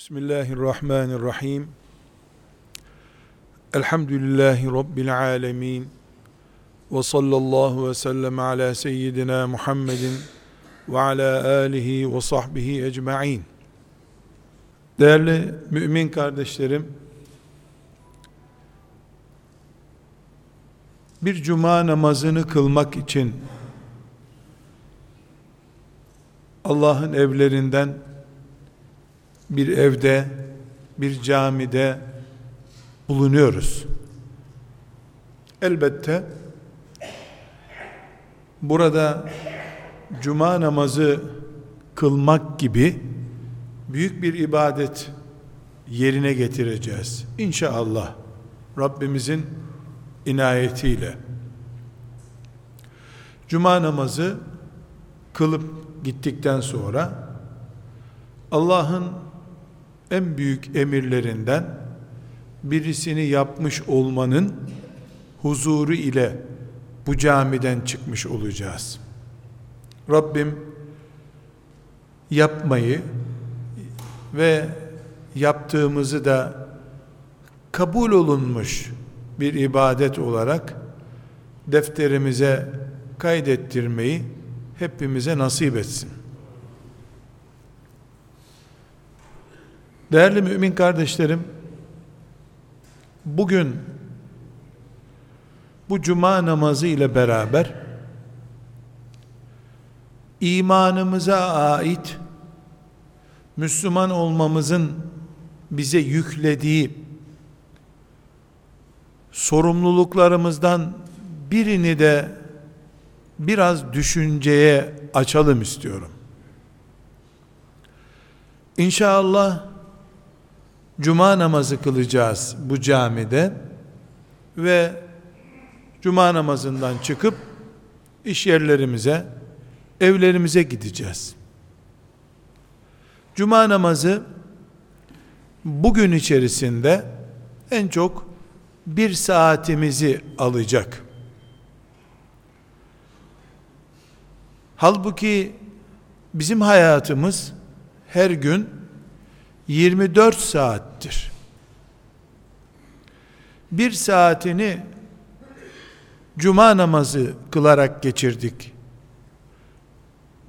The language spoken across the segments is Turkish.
Bismillahirrahmanirrahim. Elhamdülillahi Rabbil alemin. Ve sallallahu ve sellem ala seyyidina Muhammedin ve ala alihi ve sahbihi ecma'in. Değerli mümin kardeşlerim, bir cuma namazını kılmak için Allah'ın evlerinden bir evde, bir camide bulunuyoruz. Elbette burada cuma namazı kılmak gibi büyük bir ibadet yerine getireceğiz. İnşallah Rabbimizin inayetiyle. Cuma namazı kılıp gittikten sonra Allah'ın en büyük emirlerinden birisini yapmış olmanın huzuru ile bu camiden çıkmış olacağız. Rabbim yapmayı ve yaptığımızı da kabul olunmuş bir ibadet olarak defterimize kaydettirmeyi hepimize nasip etsin. Değerli mümin kardeşlerim, bugün bu cuma namazı ile beraber imanımıza ait Müslüman olmamızın bize yüklediği sorumluluklarımızdan birini de biraz düşünceye açalım istiyorum. İnşallah cuma namazı kılacağız bu camide ve cuma namazından çıkıp iş yerlerimize, evlerimize gideceğiz. Cuma namazı bugün içerisinde en çok bir saatimizi alacak. Halbuki bizim hayatımız her gün 24 saattir. Bir saatini cuma namazı kılarak geçirdik.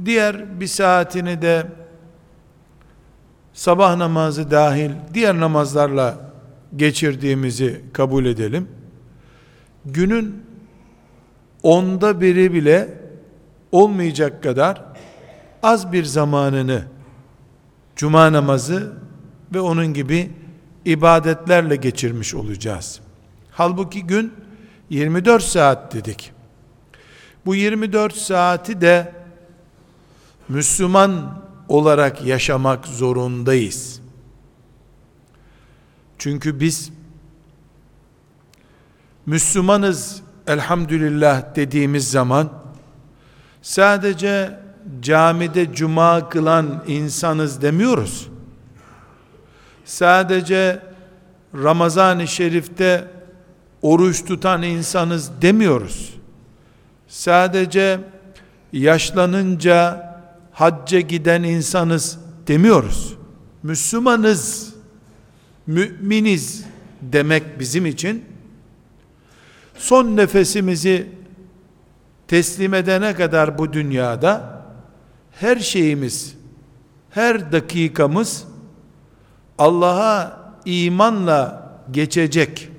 Diğer bir saatini de sabah namazı dahil diğer namazlarla geçirdiğimizi kabul edelim. Günün onda biri bile olmayacak kadar az bir zamanını cuma namazı ve onun gibi ibadetlerle geçirmiş olacağız. Halbuki gün 24 saat dedik. Bu 24 saati de Müslüman olarak yaşamak zorundayız. Çünkü biz Müslümanız elhamdülillah dediğimiz zaman sadece camide cuma kılan insanız demiyoruz sadece Ramazan-ı Şerif'te oruç tutan insanız demiyoruz. Sadece yaşlanınca hacca giden insanız demiyoruz. Müslümanız, müminiz demek bizim için son nefesimizi teslim edene kadar bu dünyada her şeyimiz, her dakikamız Allah'a imanla geçecek,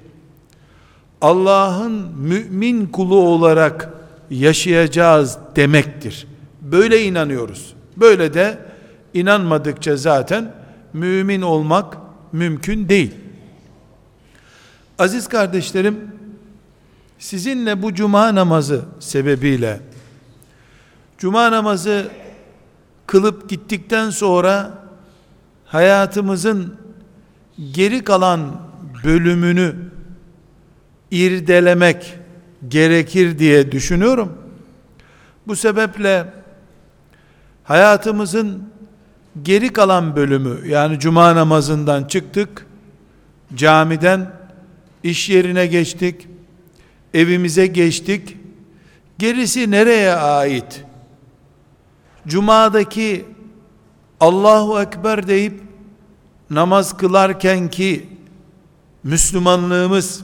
Allah'ın mümin kulu olarak yaşayacağız demektir. Böyle inanıyoruz. Böyle de inanmadıkça zaten mümin olmak mümkün değil. Aziz kardeşlerim, sizinle bu cuma namazı sebebiyle cuma namazı kılıp gittikten sonra hayatımızın geri kalan bölümünü irdelemek gerekir diye düşünüyorum. Bu sebeple hayatımızın geri kalan bölümü yani cuma namazından çıktık, camiden iş yerine geçtik, evimize geçtik. Gerisi nereye ait? Cuma'daki Allahu Ekber deyip namaz kılarken ki Müslümanlığımız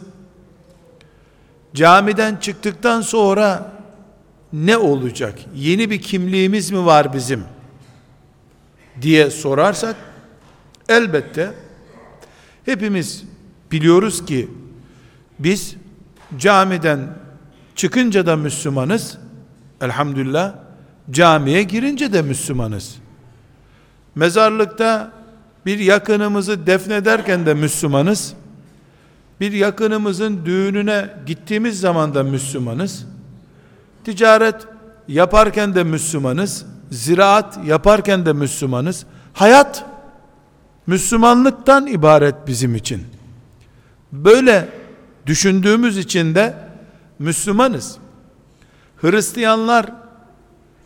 camiden çıktıktan sonra ne olacak? Yeni bir kimliğimiz mi var bizim? diye sorarsak elbette hepimiz biliyoruz ki biz camiden çıkınca da Müslümanız. Elhamdülillah camiye girince de Müslümanız. Mezarlıkta bir yakınımızı defnederken de Müslümanız. Bir yakınımızın düğününe gittiğimiz zaman da Müslümanız. Ticaret yaparken de Müslümanız. Ziraat yaparken de Müslümanız. Hayat Müslümanlıktan ibaret bizim için. Böyle düşündüğümüz için de Müslümanız. Hristiyanlar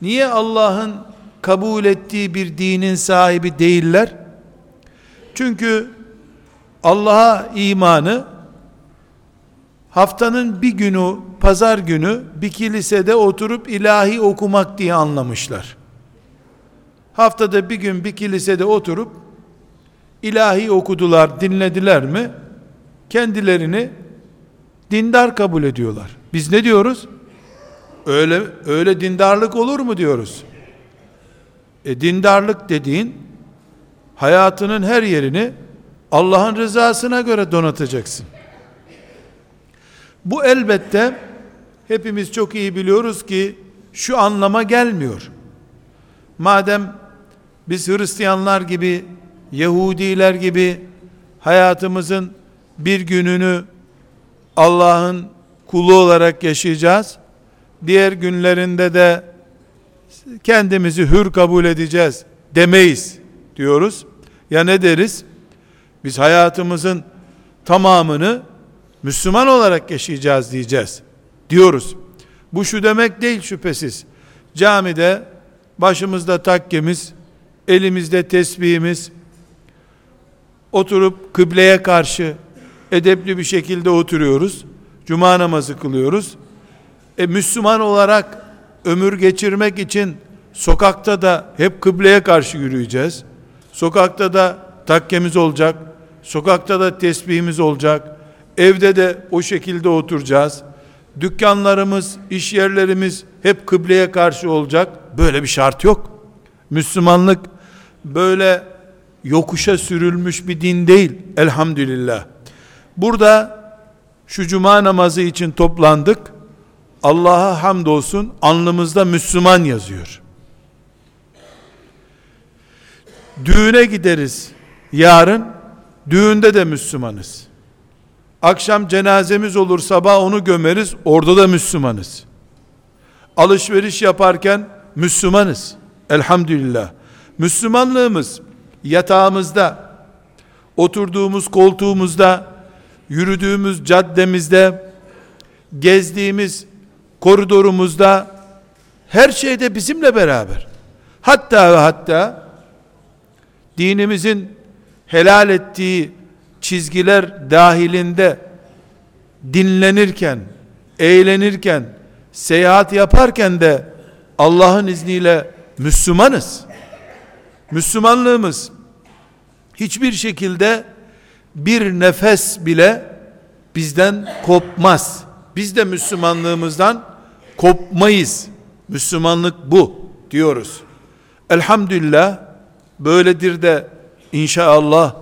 niye Allah'ın kabul ettiği bir dinin sahibi değiller? Çünkü Allah'a imanı haftanın bir günü pazar günü bir kilisede oturup ilahi okumak diye anlamışlar. Haftada bir gün bir kilisede oturup ilahi okudular, dinlediler mi? Kendilerini dindar kabul ediyorlar. Biz ne diyoruz? Öyle öyle dindarlık olur mu diyoruz? E dindarlık dediğin hayatının her yerini Allah'ın rızasına göre donatacaksın. Bu elbette hepimiz çok iyi biliyoruz ki şu anlama gelmiyor. Madem biz Hristiyanlar gibi, Yahudiler gibi hayatımızın bir gününü Allah'ın kulu olarak yaşayacağız. Diğer günlerinde de kendimizi hür kabul edeceğiz demeyiz diyoruz. Ya ne deriz? Biz hayatımızın tamamını Müslüman olarak yaşayacağız diyeceğiz. Diyoruz. Bu şu demek değil şüphesiz. Camide başımızda takkemiz, elimizde tesbihimiz, oturup kıbleye karşı edepli bir şekilde oturuyoruz. Cuma namazı kılıyoruz. E Müslüman olarak ömür geçirmek için sokakta da hep kıbleye karşı yürüyeceğiz. Sokakta da takkemiz olacak. Sokakta da tesbihimiz olacak. Evde de o şekilde oturacağız. Dükkanlarımız, iş yerlerimiz hep kıbleye karşı olacak. Böyle bir şart yok. Müslümanlık böyle yokuşa sürülmüş bir din değil. Elhamdülillah. Burada şu cuma namazı için toplandık. Allah'a hamdolsun alnımızda Müslüman yazıyor. Düğüne gideriz yarın. Düğünde de Müslümanız. Akşam cenazemiz olur sabah onu gömeriz orada da Müslümanız. Alışveriş yaparken Müslümanız. Elhamdülillah. Müslümanlığımız yatağımızda, oturduğumuz koltuğumuzda, yürüdüğümüz caddemizde, gezdiğimiz koridorumuzda, her şeyde bizimle beraber. Hatta ve hatta dinimizin helal ettiği çizgiler dahilinde dinlenirken, eğlenirken, seyahat yaparken de Allah'ın izniyle Müslümanız. Müslümanlığımız hiçbir şekilde bir nefes bile bizden kopmaz. Biz de Müslümanlığımızdan kopmayız. Müslümanlık bu diyoruz. Elhamdülillah böyledir de inşallah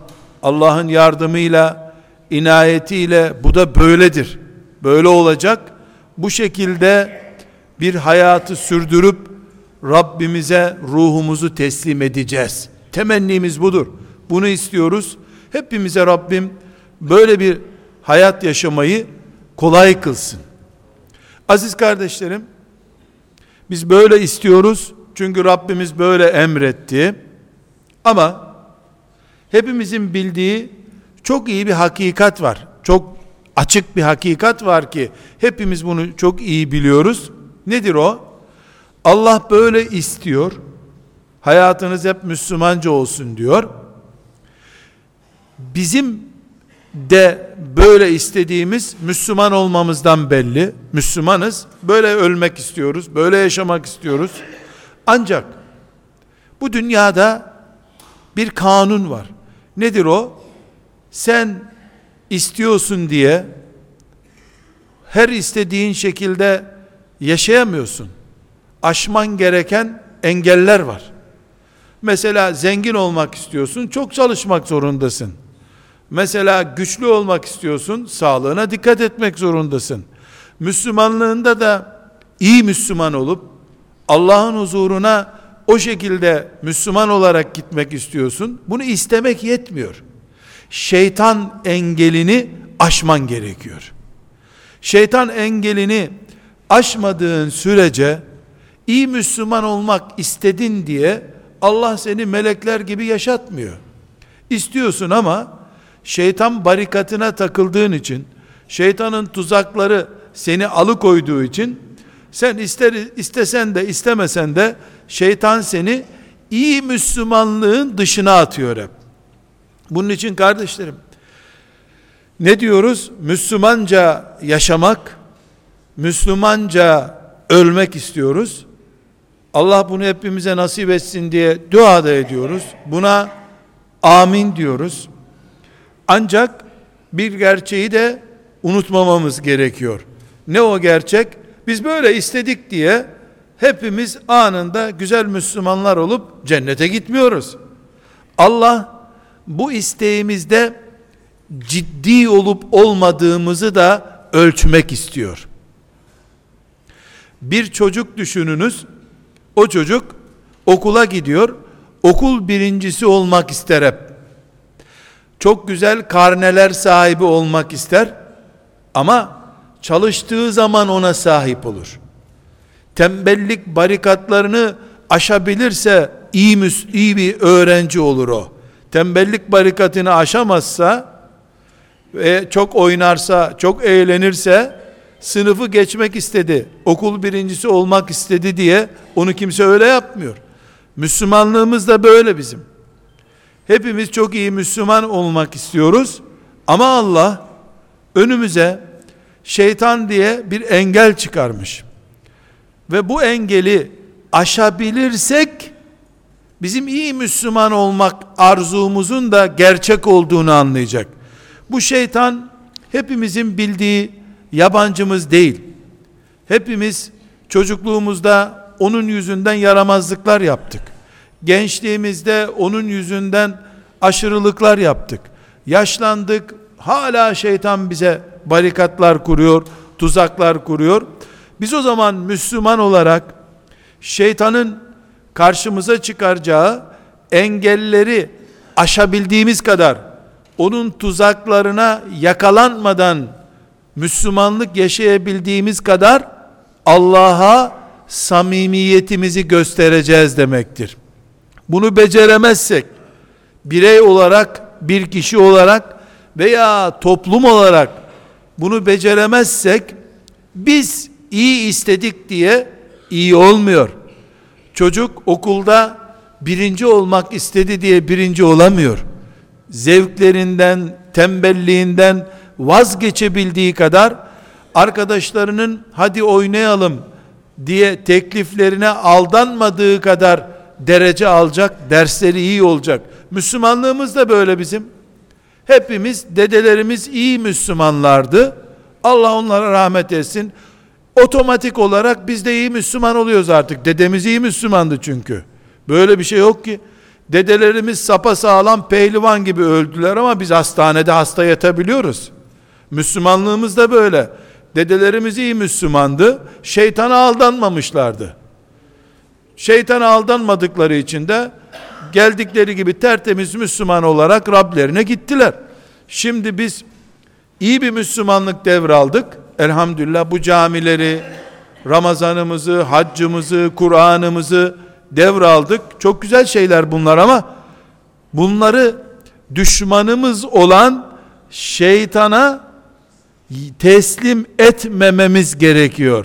Allah'ın yardımıyla inayetiyle bu da böyledir. Böyle olacak. Bu şekilde bir hayatı sürdürüp Rabbimize ruhumuzu teslim edeceğiz. Temennimiz budur. Bunu istiyoruz. Hepimize Rabbim böyle bir hayat yaşamayı kolay kılsın. Aziz kardeşlerim, biz böyle istiyoruz. Çünkü Rabbimiz böyle emretti. Ama hepimizin bildiği çok iyi bir hakikat var. Çok açık bir hakikat var ki hepimiz bunu çok iyi biliyoruz. Nedir o? Allah böyle istiyor. Hayatınız hep Müslümanca olsun diyor. Bizim de böyle istediğimiz Müslüman olmamızdan belli. Müslümanız. Böyle ölmek istiyoruz. Böyle yaşamak istiyoruz. Ancak bu dünyada bir kanun var. Nedir o? Sen istiyorsun diye her istediğin şekilde yaşayamıyorsun. Aşman gereken engeller var. Mesela zengin olmak istiyorsun, çok çalışmak zorundasın. Mesela güçlü olmak istiyorsun, sağlığına dikkat etmek zorundasın. Müslümanlığında da iyi Müslüman olup Allah'ın huzuruna o şekilde Müslüman olarak gitmek istiyorsun. Bunu istemek yetmiyor. Şeytan engelini aşman gerekiyor. Şeytan engelini aşmadığın sürece iyi Müslüman olmak istedin diye Allah seni melekler gibi yaşatmıyor. İstiyorsun ama şeytan barikatına takıldığın için, şeytanın tuzakları seni alıkoyduğu için sen ister istesen de istemesen de şeytan seni iyi Müslümanlığın dışına atıyor hep. Bunun için kardeşlerim ne diyoruz? Müslümanca yaşamak, Müslümanca ölmek istiyoruz. Allah bunu hepimize nasip etsin diye dua da ediyoruz. Buna amin diyoruz. Ancak bir gerçeği de unutmamamız gerekiyor. Ne o gerçek? Biz böyle istedik diye hepimiz anında güzel Müslümanlar olup cennete gitmiyoruz. Allah bu isteğimizde ciddi olup olmadığımızı da ölçmek istiyor. Bir çocuk düşününüz. O çocuk okula gidiyor. Okul birincisi olmak ister hep. Çok güzel karneler sahibi olmak ister. Ama çalıştığı zaman ona sahip olur. Tembellik barikatlarını aşabilirse iyi, iyi bir öğrenci olur o. Tembellik barikatını aşamazsa ve çok oynarsa, çok eğlenirse sınıfı geçmek istedi, okul birincisi olmak istedi diye onu kimse öyle yapmıyor. Müslümanlığımız da böyle bizim. Hepimiz çok iyi Müslüman olmak istiyoruz ama Allah önümüze şeytan diye bir engel çıkarmış. Ve bu engeli aşabilirsek bizim iyi Müslüman olmak arzumuzun da gerçek olduğunu anlayacak. Bu şeytan hepimizin bildiği yabancımız değil. Hepimiz çocukluğumuzda onun yüzünden yaramazlıklar yaptık. Gençliğimizde onun yüzünden aşırılıklar yaptık. Yaşlandık, hala şeytan bize barikatlar kuruyor, tuzaklar kuruyor. Biz o zaman Müslüman olarak şeytanın karşımıza çıkaracağı engelleri aşabildiğimiz kadar onun tuzaklarına yakalanmadan Müslümanlık yaşayabildiğimiz kadar Allah'a samimiyetimizi göstereceğiz demektir. Bunu beceremezsek birey olarak, bir kişi olarak veya toplum olarak bunu beceremezsek biz iyi istedik diye iyi olmuyor. Çocuk okulda birinci olmak istedi diye birinci olamıyor. Zevklerinden, tembelliğinden vazgeçebildiği kadar arkadaşlarının hadi oynayalım diye tekliflerine aldanmadığı kadar derece alacak, dersleri iyi olacak. Müslümanlığımız da böyle bizim. Hepimiz, dedelerimiz iyi Müslümanlardı. Allah onlara rahmet etsin. Otomatik olarak biz de iyi Müslüman oluyoruz artık. Dedemiz iyi Müslümandı çünkü. Böyle bir şey yok ki. Dedelerimiz sapa sağlam pehlivan gibi öldüler ama biz hastanede hasta yatabiliyoruz. Müslümanlığımız da böyle. Dedelerimiz iyi Müslümandı. Şeytana aldanmamışlardı. Şeytana aldanmadıkları için de geldikleri gibi tertemiz Müslüman olarak Rablerine gittiler. Şimdi biz iyi bir Müslümanlık devraldık. Elhamdülillah bu camileri, Ramazanımızı, haccımızı, Kur'an'ımızı devraldık. Çok güzel şeyler bunlar ama bunları düşmanımız olan şeytana teslim etmememiz gerekiyor.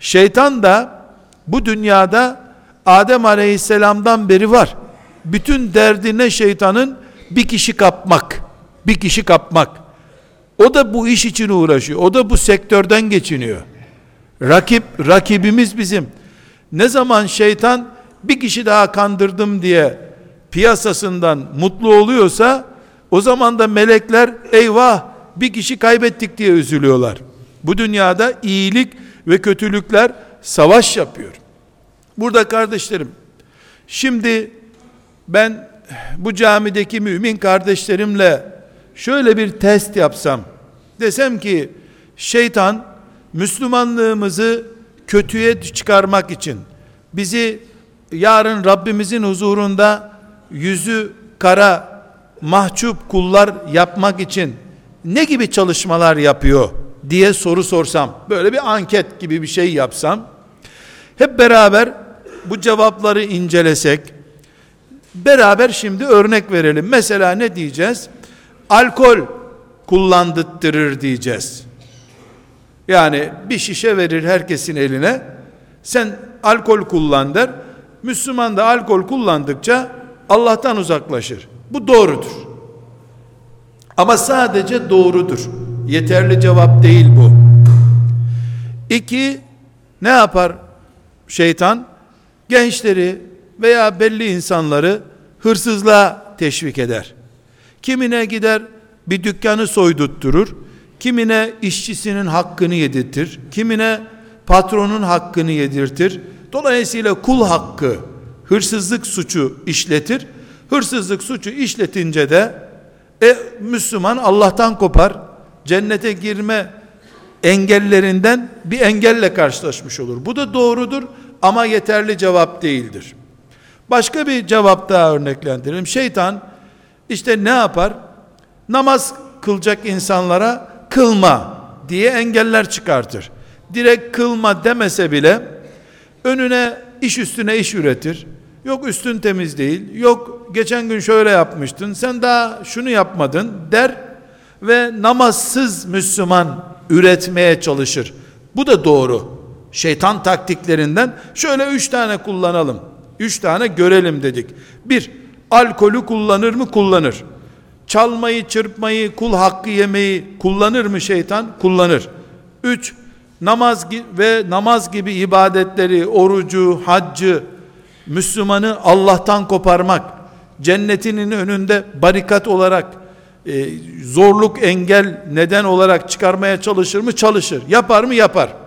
Şeytan da bu dünyada Adem Aleyhisselam'dan beri var. Bütün derdine şeytanın bir kişi kapmak. Bir kişi kapmak. O da bu iş için uğraşıyor. O da bu sektörden geçiniyor. Rakip, rakibimiz bizim. Ne zaman şeytan bir kişi daha kandırdım diye piyasasından mutlu oluyorsa O zaman da melekler eyvah bir kişi kaybettik diye üzülüyorlar. Bu dünyada iyilik ve kötülükler savaş yapıyor. Burada kardeşlerim, şimdi ben bu camideki mümin kardeşlerimle şöyle bir test yapsam, desem ki şeytan Müslümanlığımızı kötüye çıkarmak için bizi yarın Rabbimizin huzurunda yüzü kara mahcup kullar yapmak için ne gibi çalışmalar yapıyor? diye soru sorsam, böyle bir anket gibi bir şey yapsam, hep beraber bu cevapları incelesek, beraber şimdi örnek verelim. Mesela ne diyeceğiz? Alkol kullandırır diyeceğiz. Yani bir şişe verir herkesin eline. Sen alkol kullan. Müslüman da alkol kullandıkça Allah'tan uzaklaşır. Bu doğrudur. Ama sadece doğrudur. Yeterli cevap değil bu. İki, ne yapar şeytan? Gençleri veya belli insanları hırsızlığa teşvik eder. Kimine gider bir dükkanı soydutturur. Kimine işçisinin hakkını yedirtir. Kimine patronun hakkını yedirtir. Dolayısıyla kul hakkı, hırsızlık suçu işletir. Hırsızlık suçu işletince de e, Müslüman Allah'tan kopar. Cennete girme engellerinden bir engelle karşılaşmış olur. Bu da doğrudur ama yeterli cevap değildir. Başka bir cevap daha örneklendirelim. Şeytan işte ne yapar? Namaz kılacak insanlara kılma diye engeller çıkartır. Direkt kılma demese bile önüne iş üstüne iş üretir. Yok üstün temiz değil. Yok geçen gün şöyle yapmıştın. Sen daha şunu yapmadın der ve namazsız Müslüman üretmeye çalışır. Bu da doğru. Şeytan taktiklerinden şöyle üç tane kullanalım. Üç tane görelim dedik. Bir, alkolü kullanır mı? Kullanır. Çalmayı, çırpmayı, kul hakkı yemeyi kullanır mı şeytan? Kullanır. Üç, namaz ve namaz gibi ibadetleri, orucu, haccı, Müslümanı Allah'tan koparmak, cennetinin önünde barikat olarak, e, zorluk engel neden olarak çıkarmaya çalışır mı? Çalışır. Yapar mı? Yapar.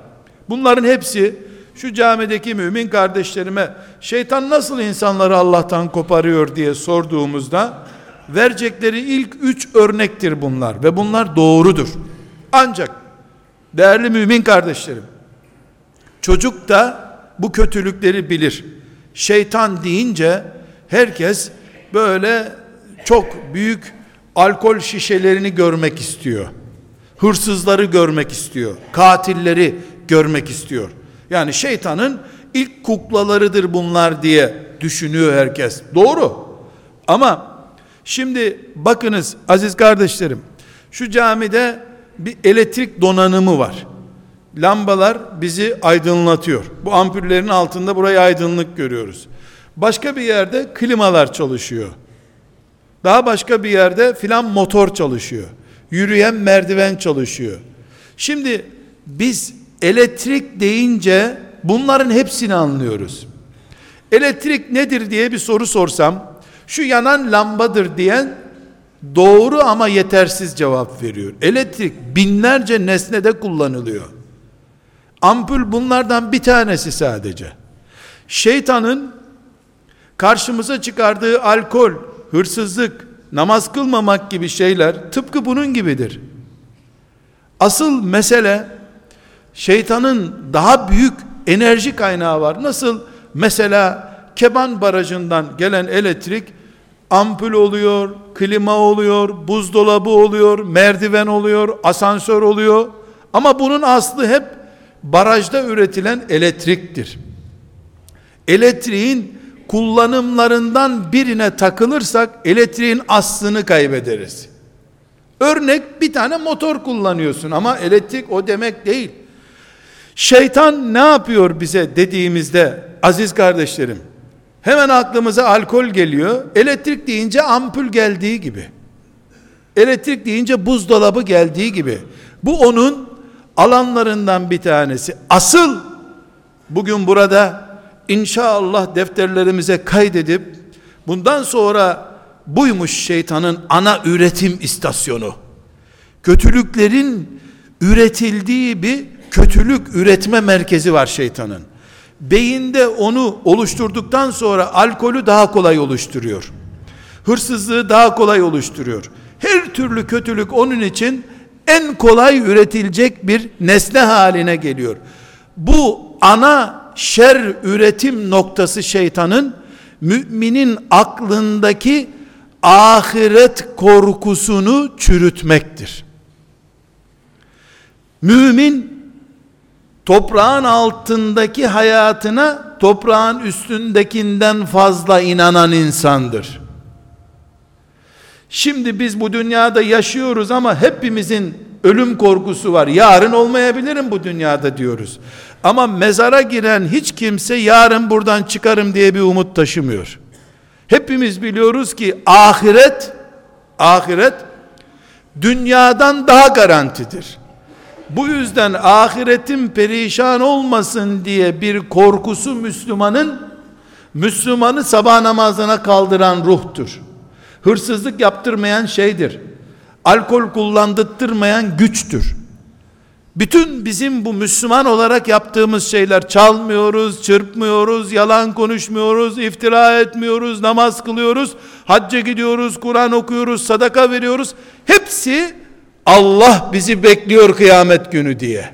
Bunların hepsi şu camideki mümin kardeşlerime şeytan nasıl insanları Allah'tan koparıyor diye sorduğumuzda verecekleri ilk üç örnektir bunlar ve bunlar doğrudur. Ancak değerli mümin kardeşlerim çocuk da bu kötülükleri bilir. Şeytan deyince herkes böyle çok büyük alkol şişelerini görmek istiyor. Hırsızları görmek istiyor. Katilleri görmek istiyor. Yani şeytanın ilk kuklalarıdır bunlar diye düşünüyor herkes. Doğru. Ama şimdi bakınız aziz kardeşlerim. Şu camide bir elektrik donanımı var. Lambalar bizi aydınlatıyor. Bu ampullerin altında burayı aydınlık görüyoruz. Başka bir yerde klimalar çalışıyor. Daha başka bir yerde filan motor çalışıyor. Yürüyen merdiven çalışıyor. Şimdi biz elektrik deyince bunların hepsini anlıyoruz. Elektrik nedir diye bir soru sorsam, şu yanan lambadır diyen doğru ama yetersiz cevap veriyor. Elektrik binlerce nesnede kullanılıyor. Ampul bunlardan bir tanesi sadece. Şeytanın karşımıza çıkardığı alkol, hırsızlık, namaz kılmamak gibi şeyler tıpkı bunun gibidir. Asıl mesele şeytanın daha büyük enerji kaynağı var. Nasıl mesela Keban Barajı'ndan gelen elektrik ampul oluyor, klima oluyor, buzdolabı oluyor, merdiven oluyor, asansör oluyor. Ama bunun aslı hep barajda üretilen elektriktir. Elektriğin kullanımlarından birine takılırsak elektriğin aslını kaybederiz. Örnek bir tane motor kullanıyorsun ama elektrik o demek değil. Şeytan ne yapıyor bize dediğimizde aziz kardeşlerim hemen aklımıza alkol geliyor. Elektrik deyince ampul geldiği gibi. Elektrik deyince buzdolabı geldiği gibi. Bu onun alanlarından bir tanesi. Asıl bugün burada inşallah defterlerimize kaydedip bundan sonra buymuş şeytanın ana üretim istasyonu. Kötülüklerin üretildiği bir kötülük üretme merkezi var şeytanın. Beyinde onu oluşturduktan sonra alkolü daha kolay oluşturuyor. Hırsızlığı daha kolay oluşturuyor. Her türlü kötülük onun için en kolay üretilecek bir nesne haline geliyor. Bu ana şer üretim noktası şeytanın müminin aklındaki ahiret korkusunu çürütmektir. Mümin toprağın altındaki hayatına toprağın üstündekinden fazla inanan insandır. Şimdi biz bu dünyada yaşıyoruz ama hepimizin ölüm korkusu var. Yarın olmayabilirim bu dünyada diyoruz. Ama mezara giren hiç kimse yarın buradan çıkarım diye bir umut taşımıyor. Hepimiz biliyoruz ki ahiret ahiret dünyadan daha garantidir. Bu yüzden ahiretin perişan olmasın diye bir korkusu Müslümanın Müslümanı sabah namazına kaldıran ruhtur. Hırsızlık yaptırmayan şeydir. Alkol kullandırtmayan güçtür. Bütün bizim bu Müslüman olarak yaptığımız şeyler çalmıyoruz, çırpmıyoruz, yalan konuşmuyoruz, iftira etmiyoruz, namaz kılıyoruz, hacca gidiyoruz, Kur'an okuyoruz, sadaka veriyoruz. Hepsi Allah bizi bekliyor kıyamet günü diye.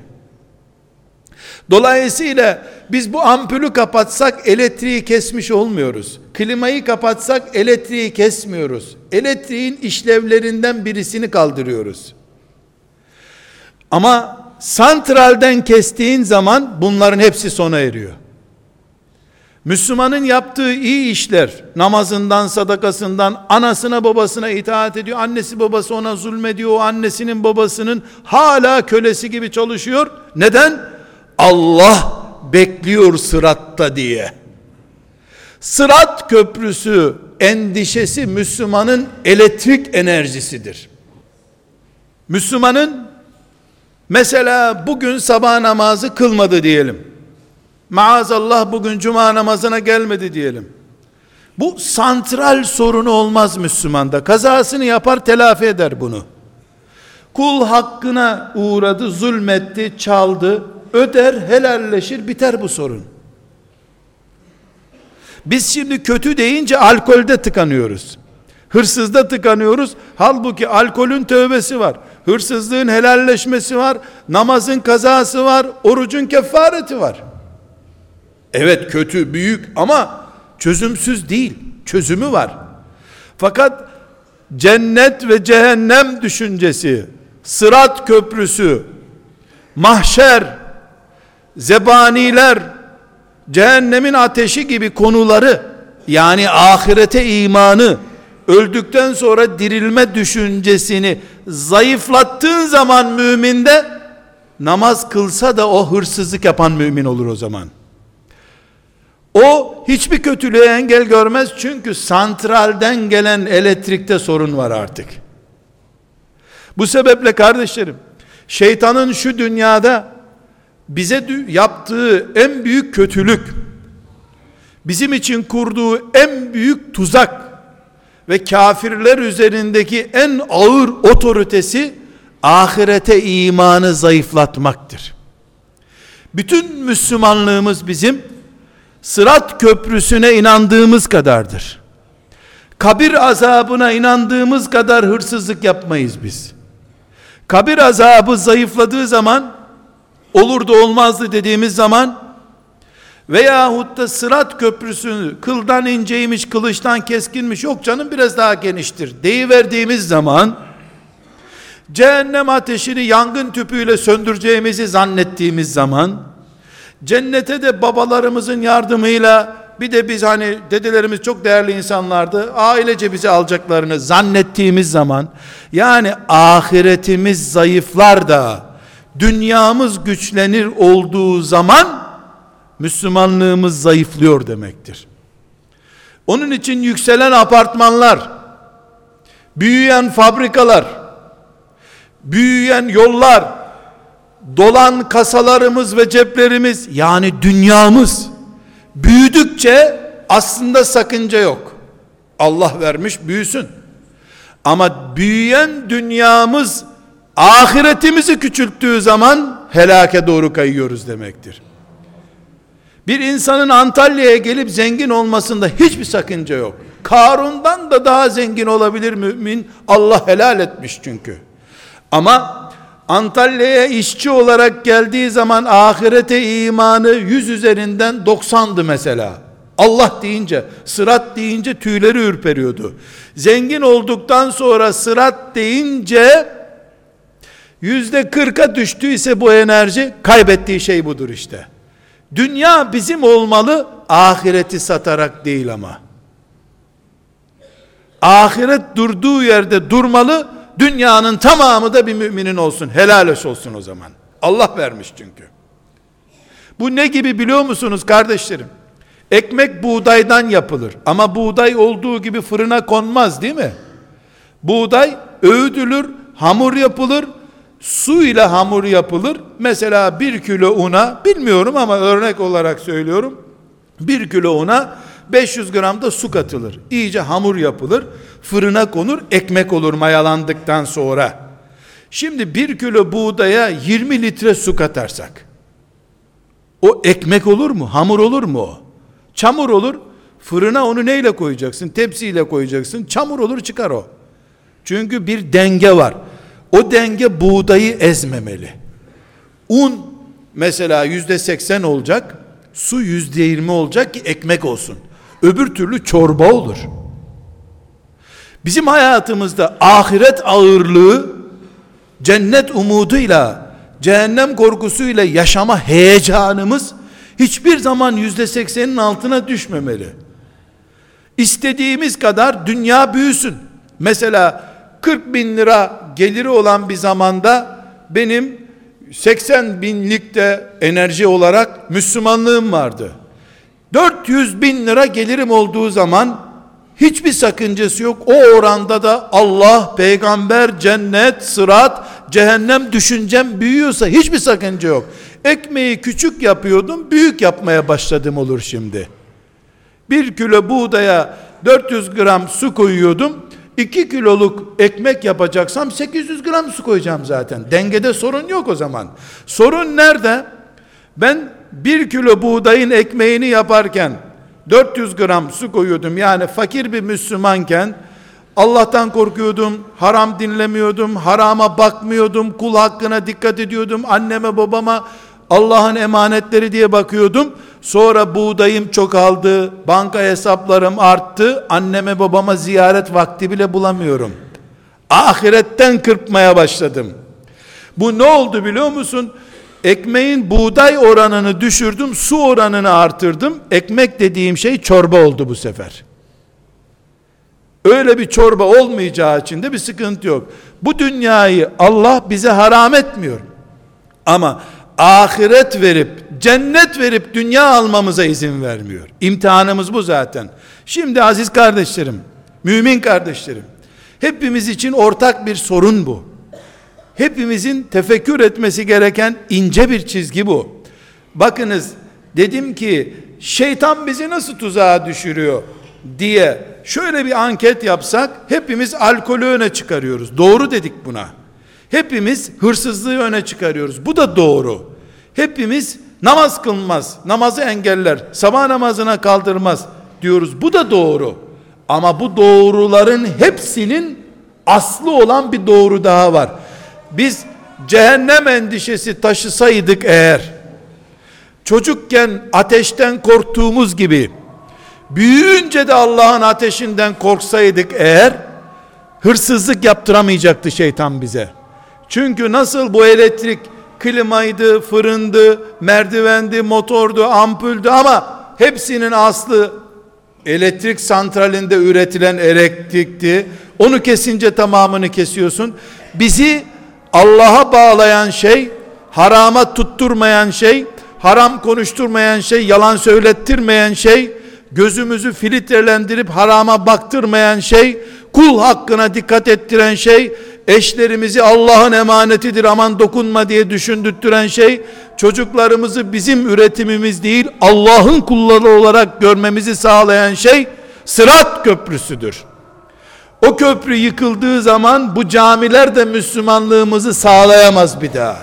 Dolayısıyla biz bu ampulü kapatsak elektriği kesmiş olmuyoruz. Klimayı kapatsak elektriği kesmiyoruz. Elektriğin işlevlerinden birisini kaldırıyoruz. Ama santralden kestiğin zaman bunların hepsi sona eriyor. Müslümanın yaptığı iyi işler, namazından, sadakasından, anasına babasına itaat ediyor, annesi babası ona zulmediyor, o annesinin babasının hala kölesi gibi çalışıyor. Neden? Allah bekliyor sıratta diye. Sırat köprüsü endişesi Müslümanın elektrik enerjisidir. Müslümanın mesela bugün sabah namazı kılmadı diyelim maazallah bugün cuma namazına gelmedi diyelim. Bu santral sorunu olmaz Müslümanda. Kazasını yapar telafi eder bunu. Kul hakkına uğradı, zulmetti, çaldı, öder, helalleşir, biter bu sorun. Biz şimdi kötü deyince alkolde tıkanıyoruz. Hırsızda tıkanıyoruz. Halbuki alkolün tövbesi var. Hırsızlığın helalleşmesi var. Namazın kazası var. Orucun kefareti var. Evet kötü, büyük ama çözümsüz değil. Çözümü var. Fakat cennet ve cehennem düşüncesi, sırat köprüsü, mahşer, zebaniler, cehennemin ateşi gibi konuları yani ahirete imanı öldükten sonra dirilme düşüncesini zayıflattığın zaman müminde namaz kılsa da o hırsızlık yapan mümin olur o zaman. O hiçbir kötülüğe engel görmez çünkü santralden gelen elektrikte sorun var artık. Bu sebeple kardeşlerim, şeytanın şu dünyada bize yaptığı en büyük kötülük, bizim için kurduğu en büyük tuzak ve kafirler üzerindeki en ağır otoritesi ahirete imanı zayıflatmaktır. Bütün Müslümanlığımız bizim Sırat köprüsüne inandığımız kadardır. Kabir azabına inandığımız kadar hırsızlık yapmayız biz. Kabir azabı zayıfladığı zaman olurdu olmazdı dediğimiz zaman veyahut da sırat köprüsü kıldan inceymiş, kılıçtan keskinmiş, yok canım biraz daha geniştir deyiverdiğimiz zaman cehennem ateşini yangın tüpüyle söndüreceğimizi zannettiğimiz zaman Cennete de babalarımızın yardımıyla bir de biz hani dedelerimiz çok değerli insanlardı. Ailece bizi alacaklarını zannettiğimiz zaman yani ahiretimiz zayıflar da dünyamız güçlenir olduğu zaman Müslümanlığımız zayıflıyor demektir. Onun için yükselen apartmanlar, büyüyen fabrikalar, büyüyen yollar, dolan kasalarımız ve ceplerimiz yani dünyamız büyüdükçe aslında sakınca yok. Allah vermiş büyüsün. Ama büyüyen dünyamız ahiretimizi küçülttüğü zaman helake doğru kayıyoruz demektir. Bir insanın Antalya'ya gelip zengin olmasında hiçbir sakınca yok. Karun'dan da daha zengin olabilir mümin. Allah helal etmiş çünkü. Ama Antalya'ya işçi olarak geldiği zaman ahirete imanı 100 üzerinden 90'dı mesela. Allah deyince, sırat deyince tüyleri ürperiyordu. Zengin olduktan sonra sırat deyince yüzde kırka düştüyse bu enerji kaybettiği şey budur işte. Dünya bizim olmalı, ahireti satarak değil ama. Ahiret durduğu yerde durmalı, dünyanın tamamı da bir müminin olsun. Helal olsun o zaman. Allah vermiş çünkü. Bu ne gibi biliyor musunuz kardeşlerim? Ekmek buğdaydan yapılır. Ama buğday olduğu gibi fırına konmaz değil mi? Buğday öğüdülür, hamur yapılır, su ile hamur yapılır. Mesela bir kilo una, bilmiyorum ama örnek olarak söylüyorum. Bir kilo una 500 gram da su katılır. İyice hamur yapılır. Fırına konur, ekmek olur mayalandıktan sonra. Şimdi bir kilo buğdaya 20 litre su katarsak, o ekmek olur mu? Hamur olur mu? Çamur olur. Fırına onu neyle koyacaksın? Tepsiyle koyacaksın. Çamur olur çıkar o. Çünkü bir denge var. O denge buğdayı ezmemeli. Un mesela yüzde seksen olacak. Su yüzde yirmi olacak ki ekmek olsun. Öbür türlü çorba olur. Bizim hayatımızda ahiret ağırlığı cennet umuduyla cehennem korkusuyla yaşama heyecanımız hiçbir zaman yüzde seksenin altına düşmemeli. İstediğimiz kadar dünya büyüsün. Mesela 40 bin lira geliri olan bir zamanda benim 80 binlik de enerji olarak Müslümanlığım vardı. 400 bin lira gelirim olduğu zaman hiçbir sakıncası yok. O oranda da Allah, peygamber, cennet, sırat, cehennem düşüncem büyüyorsa hiçbir sakınca yok. Ekmeği küçük yapıyordum, büyük yapmaya başladım olur şimdi. Bir kilo buğdaya 400 gram su koyuyordum. 2 kiloluk ekmek yapacaksam 800 gram su koyacağım zaten. Dengede sorun yok o zaman. Sorun nerede? Ben 1 kilo buğdayın ekmeğini yaparken 400 gram su koyuyordum. Yani fakir bir Müslümanken Allah'tan korkuyordum, haram dinlemiyordum, harama bakmıyordum, kul hakkına dikkat ediyordum, anneme babama Allah'ın emanetleri diye bakıyordum. Sonra buğdayım çok aldı, banka hesaplarım arttı, anneme babama ziyaret vakti bile bulamıyorum. Ahiretten kırpmaya başladım. Bu ne oldu biliyor musun? Ekmeğin buğday oranını düşürdüm, su oranını artırdım. Ekmek dediğim şey çorba oldu bu sefer. Öyle bir çorba olmayacağı için de bir sıkıntı yok. Bu dünyayı Allah bize haram etmiyor. Ama ahiret verip, cennet verip dünya almamıza izin vermiyor. İmtihanımız bu zaten. Şimdi aziz kardeşlerim, mümin kardeşlerim, hepimiz için ortak bir sorun bu. Hepimizin tefekkür etmesi gereken ince bir çizgi bu. Bakınız, dedim ki şeytan bizi nasıl tuzağa düşürüyor diye şöyle bir anket yapsak hepimiz alkolü öne çıkarıyoruz. Doğru dedik buna. Hepimiz hırsızlığı öne çıkarıyoruz. Bu da doğru. Hepimiz namaz kılmaz, namazı engeller, sabah namazına kaldırmaz diyoruz. Bu da doğru. Ama bu doğruların hepsinin aslı olan bir doğru daha var. Biz cehennem endişesi taşısaydık eğer, çocukken ateşten korktuğumuz gibi, büyüyünce de Allah'ın ateşinden korksaydık eğer, hırsızlık yaptıramayacaktı şeytan bize. Çünkü nasıl bu elektrik klimaydı, fırındı, merdivendi, motordu, ampuldü ama hepsinin aslı elektrik santralinde üretilen elektrikti. Onu kesince tamamını kesiyorsun. Bizi Allah'a bağlayan şey, harama tutturmayan şey, haram konuşturmayan şey, yalan söylettirmeyen şey, gözümüzü filtrelendirip harama baktırmayan şey, kul hakkına dikkat ettiren şey, eşlerimizi Allah'ın emanetidir aman dokunma diye düşündürtüren şey, çocuklarımızı bizim üretimimiz değil Allah'ın kulları olarak görmemizi sağlayan şey, Sırat köprüsüdür. O köprü yıkıldığı zaman bu camiler de Müslümanlığımızı sağlayamaz bir daha.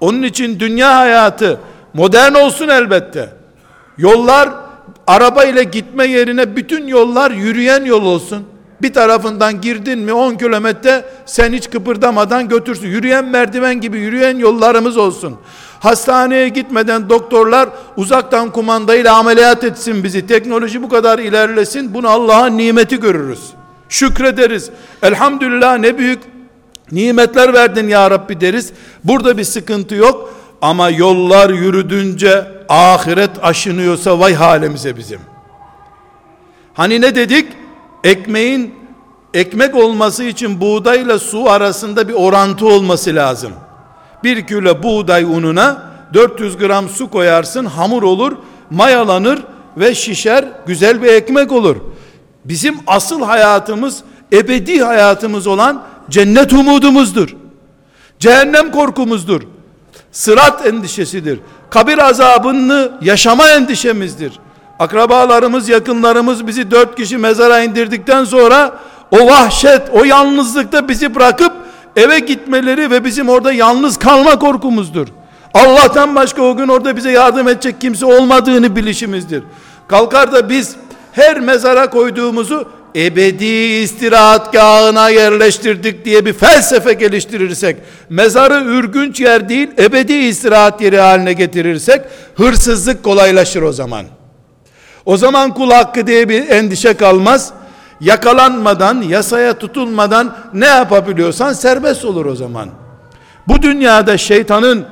Onun için dünya hayatı modern olsun elbette. Yollar araba ile gitme yerine bütün yollar yürüyen yol olsun. Bir tarafından girdin mi 10 kilometre sen hiç kıpırdamadan götürsün. Yürüyen merdiven gibi yürüyen yollarımız olsun. Hastaneye gitmeden doktorlar uzaktan kumandayla ameliyat etsin bizi. Teknoloji bu kadar ilerlesin. Bunu Allah'ın nimeti görürüz. Şükrederiz. Elhamdülillah ne büyük nimetler verdin ya Rabbi deriz. Burada bir sıkıntı yok. Ama yollar yürüdünce ahiret aşınıyorsa vay halimize bizim. Hani ne dedik? Ekmeğin ekmek olması için buğdayla su arasında bir orantı olması lazım. Bir kilo buğday ununa 400 gram su koyarsın hamur olur mayalanır ve şişer güzel bir ekmek olur. Bizim asıl hayatımız ebedi hayatımız olan cennet umudumuzdur. Cehennem korkumuzdur. Sırat endişesidir. Kabir azabını yaşama endişemizdir. Akrabalarımız, yakınlarımız bizi dört kişi mezara indirdikten sonra o vahşet, o yalnızlıkta bizi bırakıp eve gitmeleri ve bizim orada yalnız kalma korkumuzdur. Allah'tan başka o gün orada bize yardım edecek kimse olmadığını bilişimizdir. Kalkar da biz her mezara koyduğumuzu ebedi istirahatgahına yerleştirdik diye bir felsefe geliştirirsek, mezarı ürgünç yer değil, ebedi istirahat yeri haline getirirsek, hırsızlık kolaylaşır o zaman. O zaman kul hakkı diye bir endişe kalmaz. Yakalanmadan, yasaya tutulmadan ne yapabiliyorsan serbest olur o zaman. Bu dünyada şeytanın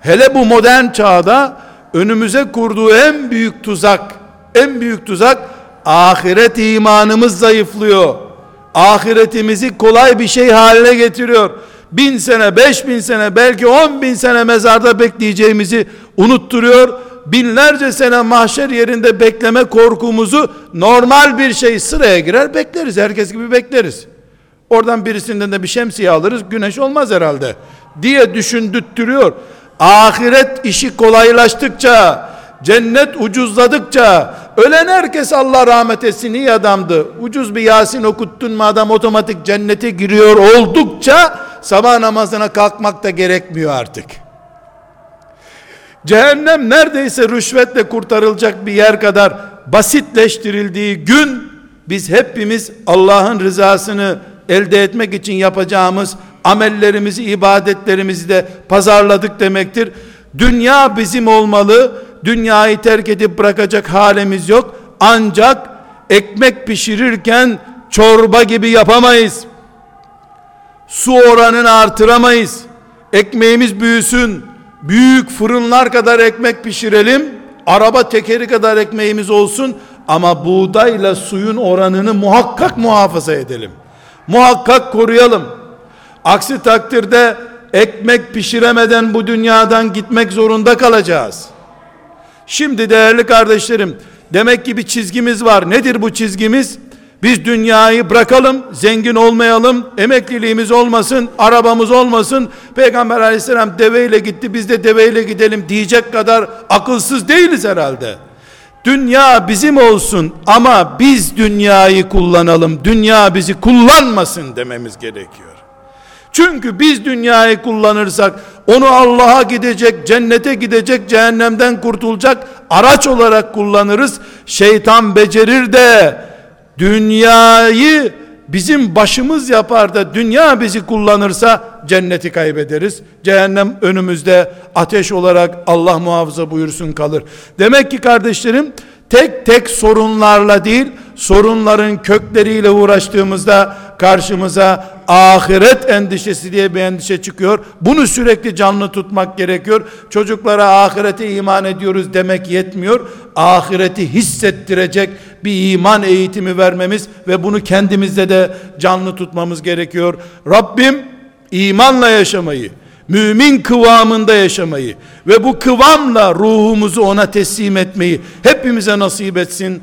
hele bu modern çağda önümüze kurduğu en büyük tuzak, en büyük tuzak ahiret imanımız zayıflıyor. Ahiretimizi kolay bir şey haline getiriyor. Bin sene, beş bin sene, belki on bin sene mezarda bekleyeceğimizi unutturuyor. Binlerce sene mahşer yerinde bekleme korkumuzu normal bir şey sıraya girer bekleriz. Herkes gibi bekleriz. Oradan birisinden de bir şemsiye alırız. Güneş olmaz herhalde diye düşündürtüyor. Ahiret işi kolaylaştıkça, cennet ucuzladıkça, ölen herkes Allah rahmet etsin iyi adamdı. Ucuz bir Yasin okuttun mu adam otomatik cennete giriyor oldukça sabah namazına kalkmak da gerekmiyor artık. Cehennem neredeyse rüşvetle kurtarılacak bir yer kadar basitleştirildiği gün biz hepimiz Allah'ın rızasını elde etmek için yapacağımız amellerimizi, ibadetlerimizi de pazarladık demektir. Dünya bizim olmalı. Dünyayı terk edip bırakacak halimiz yok. Ancak ekmek pişirirken çorba gibi yapamayız. Su oranını artıramayız. Ekmeğimiz büyüsün. Büyük fırınlar kadar ekmek pişirelim. Araba tekeri kadar ekmeğimiz olsun. Ama buğdayla suyun oranını muhakkak muhafaza edelim. Muhakkak koruyalım. Aksi takdirde ekmek pişiremeden bu dünyadan gitmek zorunda kalacağız. Şimdi değerli kardeşlerim, demek ki bir çizgimiz var. Nedir bu çizgimiz? Biz dünyayı bırakalım, zengin olmayalım, emekliliğimiz olmasın, arabamız olmasın. Peygamber aleyhisselam deveyle gitti, biz de deveyle gidelim diyecek kadar akılsız değiliz herhalde. Dünya bizim olsun ama biz dünyayı kullanalım. Dünya bizi kullanmasın dememiz gerekiyor. Çünkü biz dünyayı kullanırsak onu Allah'a gidecek, cennete gidecek, cehennemden kurtulacak araç olarak kullanırız. Şeytan becerir de dünyayı bizim başımız yapar da dünya bizi kullanırsa cenneti kaybederiz. Cehennem önümüzde ateş olarak Allah muhafaza buyursun kalır. Demek ki kardeşlerim tek tek sorunlarla değil sorunların kökleriyle uğraştığımızda karşımıza ahiret endişesi diye bir endişe çıkıyor. Bunu sürekli canlı tutmak gerekiyor. Çocuklara ahirete iman ediyoruz demek yetmiyor. Ahireti hissettirecek bir iman eğitimi vermemiz ve bunu kendimizde de canlı tutmamız gerekiyor. Rabbim imanla yaşamayı, mümin kıvamında yaşamayı ve bu kıvamla ruhumuzu ona teslim etmeyi hepimize nasip etsin.